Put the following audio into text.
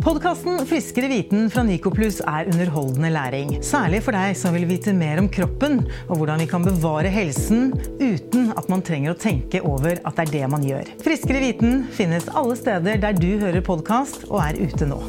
Podkasten Friskere viten fra Nycoplus er underholdende læring. Særlig for deg som vil vite mer om kroppen og hvordan vi kan bevare helsen uten at man trenger å tenke over at det er det man gjør. Friskere viten finnes alle steder der du hører podkast og er ute nå.